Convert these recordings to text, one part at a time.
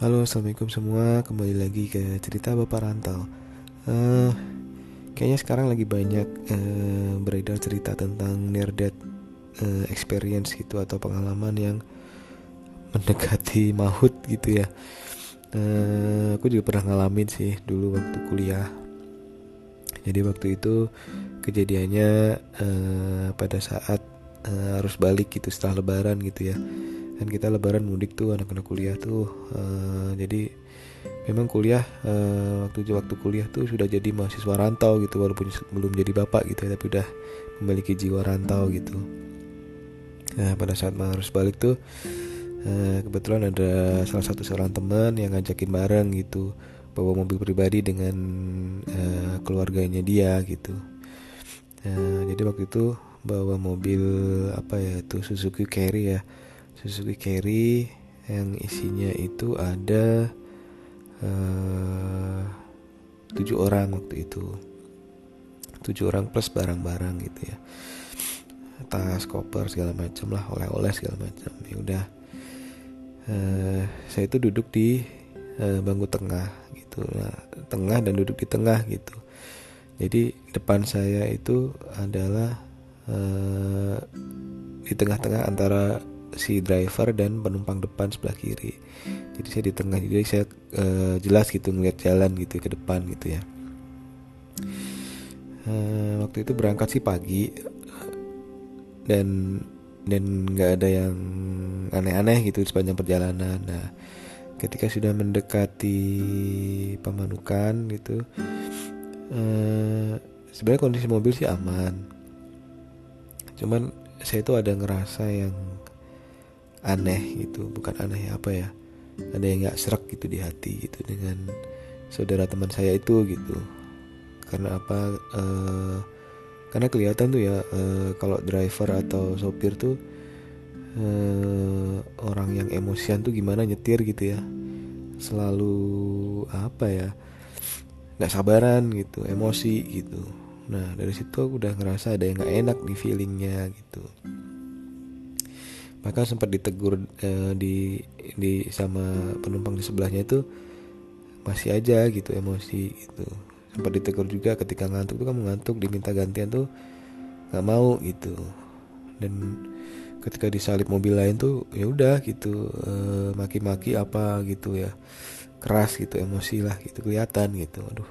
Halo, assalamualaikum semua. Kembali lagi ke cerita bapak rantau. Uh, kayaknya sekarang lagi banyak uh, beredar cerita tentang near death uh, experience gitu atau pengalaman yang mendekati maut gitu ya. Uh, aku juga pernah ngalamin sih dulu waktu kuliah. Jadi waktu itu kejadiannya uh, pada saat uh, harus balik gitu setelah lebaran gitu ya kan kita lebaran mudik tuh anak-anak kuliah tuh uh, jadi memang kuliah uh, waktu waktu kuliah tuh sudah jadi mahasiswa rantau gitu walaupun belum jadi bapak gitu ya tapi udah memiliki jiwa rantau gitu. Nah pada saat harus balik tuh uh, kebetulan ada salah satu seorang teman yang ngajakin bareng gitu bawa mobil pribadi dengan uh, keluarganya dia gitu. Uh, jadi waktu itu bawa mobil apa ya itu Suzuki Carry ya Suzuki Carry yang isinya itu ada eh, tujuh uh, orang waktu itu. Tujuh orang plus barang-barang gitu ya. Tas koper segala macam lah oleh-oleh segala macam ya udah. Uh, saya itu duduk di uh, bangku tengah gitu. Nah, tengah dan duduk di tengah gitu. Jadi depan saya itu adalah di tengah-tengah antara si driver dan penumpang depan sebelah kiri. Jadi saya di tengah jadi saya uh, jelas gitu ngeliat jalan gitu ke depan gitu ya. Uh, waktu itu berangkat sih pagi dan dan nggak ada yang aneh-aneh gitu sepanjang perjalanan. Nah ketika sudah mendekati pemanukan gitu uh, sebenarnya kondisi mobil sih aman. Cuman saya itu ada ngerasa yang aneh gitu bukan aneh apa ya ada yang nggak serak gitu di hati gitu dengan saudara teman saya itu gitu. Karena apa uh, karena kelihatan tuh ya uh, kalau driver atau sopir tuh uh, orang yang emosian tuh gimana nyetir gitu ya. Selalu apa ya nggak sabaran gitu emosi gitu. Nah dari situ aku udah ngerasa ada yang nggak enak di feelingnya gitu maka sempat ditegur uh, di di sama penumpang di sebelahnya itu masih aja gitu emosi gitu. Sempat ditegur juga ketika ngantuk tuh kamu ngantuk diminta gantian tuh nggak mau gitu. Dan ketika disalip mobil lain tuh ya udah gitu eh, maki-maki apa gitu ya keras gitu emosi lah gitu kelihatan gitu. Aduh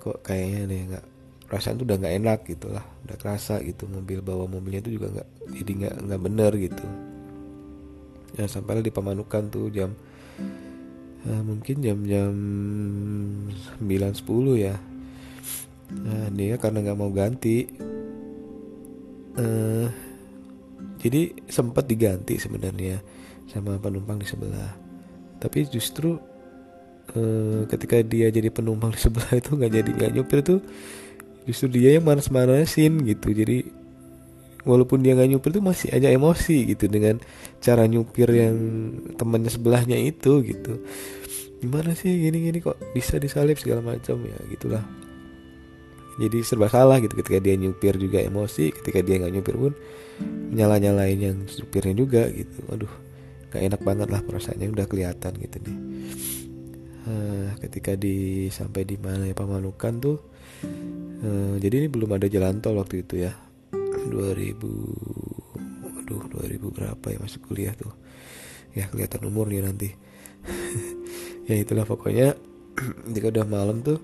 kok kayaknya deh nggak perasaan tuh udah nggak enak gitu lah. Udah kerasa gitu mobil bawa mobilnya itu juga nggak jadi nggak nggak bener gitu. Ya sampai di pemanukan tuh jam uh, mungkin jam-jam 9 10 ya. Nah dia karena nggak mau ganti uh, jadi sempat diganti sebenarnya sama penumpang di sebelah. Tapi justru uh, ketika dia jadi penumpang di sebelah itu nggak jadi nggak nyupir tuh justru dia yang manas-manasin gitu. Jadi walaupun dia nggak nyupir tuh masih aja emosi gitu dengan cara nyupir yang temannya sebelahnya itu gitu. Gimana sih gini-gini kok bisa disalip segala macam ya gitulah. Jadi serba salah gitu ketika dia nyupir juga emosi ketika dia nggak nyupir pun nyala nyalain yang supirnya juga gitu. Aduh gak enak banget lah perasaannya udah kelihatan gitu nih. Uh, ketika di sampai di mana ya pemanukan tuh uh, jadi ini belum ada jalan tol waktu itu ya. 2000 aduh 2000 berapa ya masuk kuliah tuh. Ya kelihatan umurnya nanti. Ya itulah pokoknya. Jika udah malam tuh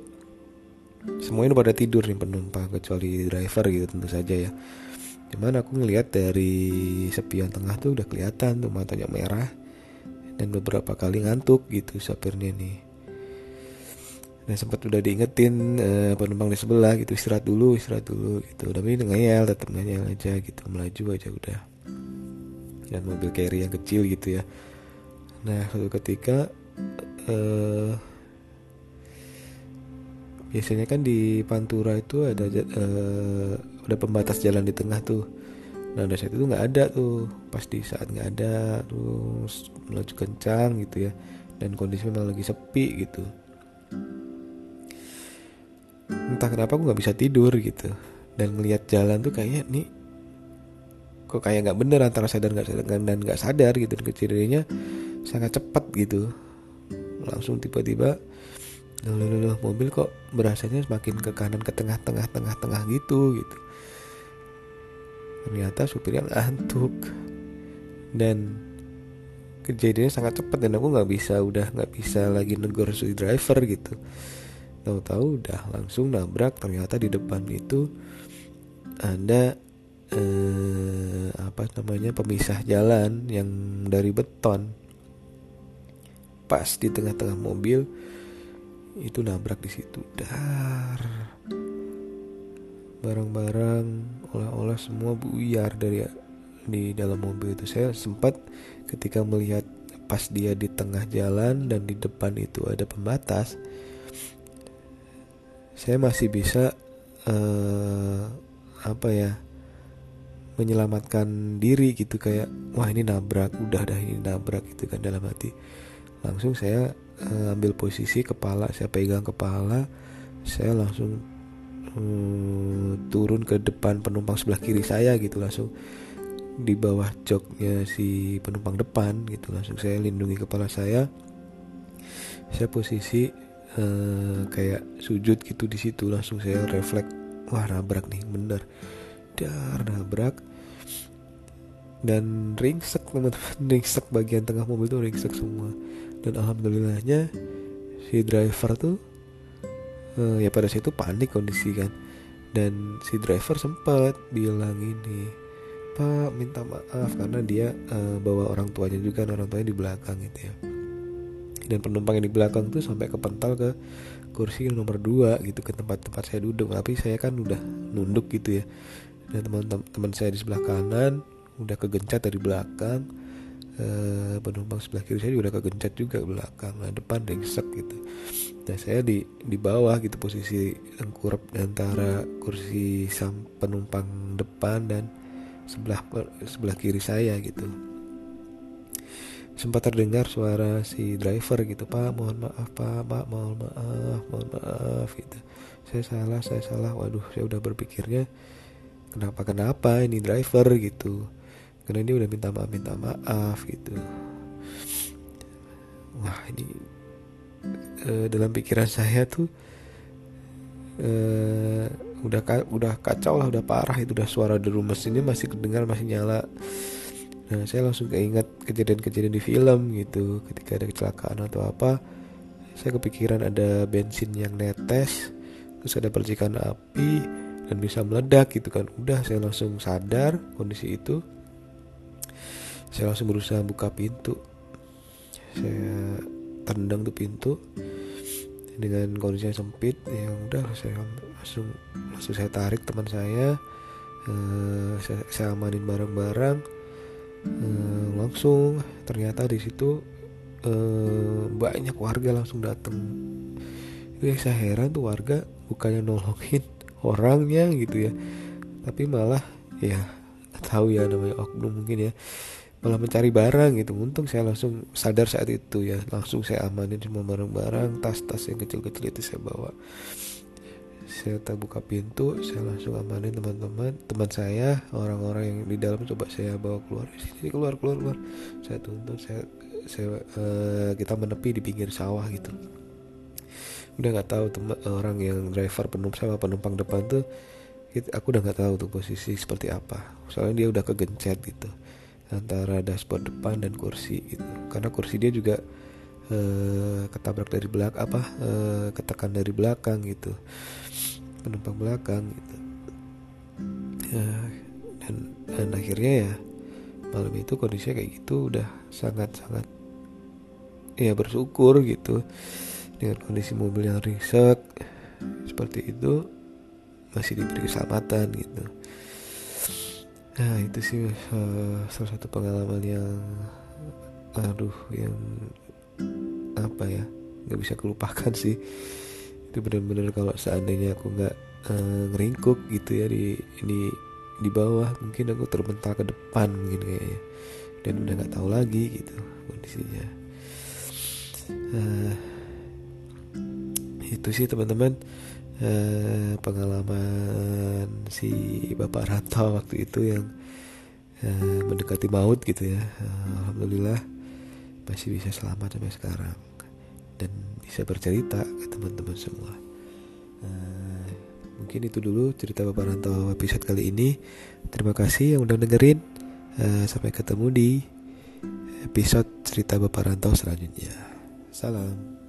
semuanya udah pada tidur nih penumpang kecuali driver gitu tentu saja ya. Cuman aku ngelihat dari sepion tengah tuh udah kelihatan tuh matanya merah dan beberapa kali ngantuk gitu sopirnya nih dan sempat udah diingetin uh, penumpang di sebelah gitu istirahat dulu istirahat dulu gitu. Tapi ngeyel tetap ngeyel aja gitu melaju aja udah. Dan mobil carry yang kecil gitu ya. Nah suatu ketika uh, biasanya kan di Pantura itu ada uh, ada pembatas jalan di tengah tuh. Nah dari saat itu nggak ada tuh. Pas di saat nggak ada terus melaju kencang gitu ya. Dan kondisi memang lagi sepi gitu entah kenapa aku nggak bisa tidur gitu. Dan ngelihat jalan tuh kayaknya nih kok kayak nggak bener antara sadar nggak sadar dan nggak sadar gitu. Kejadiannya sangat cepat gitu. Langsung tiba-tiba loh, loh, loh, mobil kok berasanya semakin ke kanan ke tengah tengah tengah tengah gitu gitu. Ternyata supirnya ngantuk. Dan kejadiannya sangat cepat dan aku nggak bisa udah nggak bisa lagi negor si driver gitu tahu-tahu udah langsung nabrak. Ternyata di depan itu ada eh, apa namanya pemisah jalan yang dari beton. Pas di tengah-tengah mobil itu nabrak di situ. Dar. Barang-barang oleh-oleh semua buyar dari di dalam mobil itu. Saya sempat ketika melihat pas dia di tengah jalan dan di depan itu ada pembatas saya masih bisa uh, apa ya menyelamatkan diri gitu kayak wah ini nabrak udah dah ini nabrak gitu kan dalam hati. Langsung saya uh, ambil posisi kepala saya pegang kepala saya langsung uh, turun ke depan penumpang sebelah kiri saya gitu langsung di bawah joknya si penumpang depan gitu langsung saya lindungi kepala saya. Saya posisi uh, kayak sujud gitu di situ langsung saya refleks wah nabrak nih bener. Dar nabrak. Dan ringsek teman-teman ringsek bagian tengah mobil tuh ringsek semua. Dan alhamdulillahnya si driver tuh uh, ya pada saat itu panik kondisi kan. Dan si driver sempat bilang ini pak minta maaf karena dia uh, bawa orang tuanya juga orang tuanya di belakang gitu ya dan penumpang yang di belakang tuh sampai kepental ke kursi nomor 2 gitu ke tempat-tempat saya duduk. Tapi saya kan udah nunduk gitu ya. Dan teman-teman saya di sebelah kanan udah kegencet dari belakang. E, penumpang sebelah kiri saya juga udah kegencet juga ke belakang nah depan ringsek gitu. Nah saya di di bawah gitu posisi engkurep antara kursi sang penumpang depan dan sebelah sebelah kiri saya gitu sempat terdengar suara si driver gitu pak mohon maaf pak pak mohon maaf mohon maaf gitu. Saya salah saya salah waduh saya udah berpikirnya kenapa kenapa ini driver? gitu. Karena dia udah minta maaf minta maaf gitu. Wah ini e, dalam pikiran saya tuh e, udah udah kacau lah udah parah itu udah suara deru mesinnya masih kedengar masih nyala Nah saya langsung keinget kejadian-kejadian di film gitu. Ketika ada kecelakaan atau apa Saya kepikiran ada bensin yang netes Terus ada percikan api Dan bisa meledak gitu kan. Udah saya langsung sadar kondisi itu. Saya langsung berusaha buka pintu. Saya tendang tuh pintu dengan kondisi yang sempit. Yang udah saya langsung langsung saya tarik teman saya. Uh, saya, saya amanin barang-barang uh, langsung ternyata di situ uh, banyak warga langsung datang yang saya heran tuh warga bukannya nolongin orangnya gitu ya. Tapi malah ya tahu ya namanya oknum mungkin ya. Malah mencari barang gitu. Untung saya langsung sadar saat itu ya. Langsung saya amanin semua barang-barang tas-tas yang kecil-kecil itu saya bawa saya tak buka pintu saya langsung amanin teman-teman. Teman saya orang-orang yang di dalam coba saya bawa keluar. Sini keluar keluar keluar. Saya tuntun saya saya uh, kita menepi di pinggir sawah gitu. Udah nggak tahu teman orang yang driver penumpang sama penumpang depan tuh aku udah nggak tahu tuh posisi seperti apa. Soalnya dia udah kegencet gitu antara dashboard depan dan kursi gitu. Karena kursi dia juga uh, ketabrak dari belakang apa uh, ketekan dari belakang gitu. Penumpang belakang gitu. Ya, dan dan akhirnya ya malam itu kondisinya kayak gitu udah sangat sangat ya bersyukur gitu dengan kondisi mobil yang riset seperti itu masih diberi keselamatan gitu. Nah itu sih uh, salah satu pengalaman yang aduh yang apa ya nggak bisa kelupakan sih. Itu benar-benar kalau seandainya aku nggak uh, ngeringkuk gitu ya di di di bawah mungkin aku terbental ke depan mungkin kayaknya. Dan udah nggak tahu lagi gitu kondisinya. Uh, itu sih teman-teman uh, pengalaman si bapak rantau waktu itu yang uh, mendekati maut gitu ya. Uh, alhamdulillah masih bisa selamat sampai sekarang. Dan bisa bercerita ke teman-teman semua. Uh, mungkin itu dulu cerita Bapak Rantau episode kali ini. Terima kasih yang udah dengerin. Uh, sampai ketemu di episode cerita Bapak Rantau selanjutnya. Salam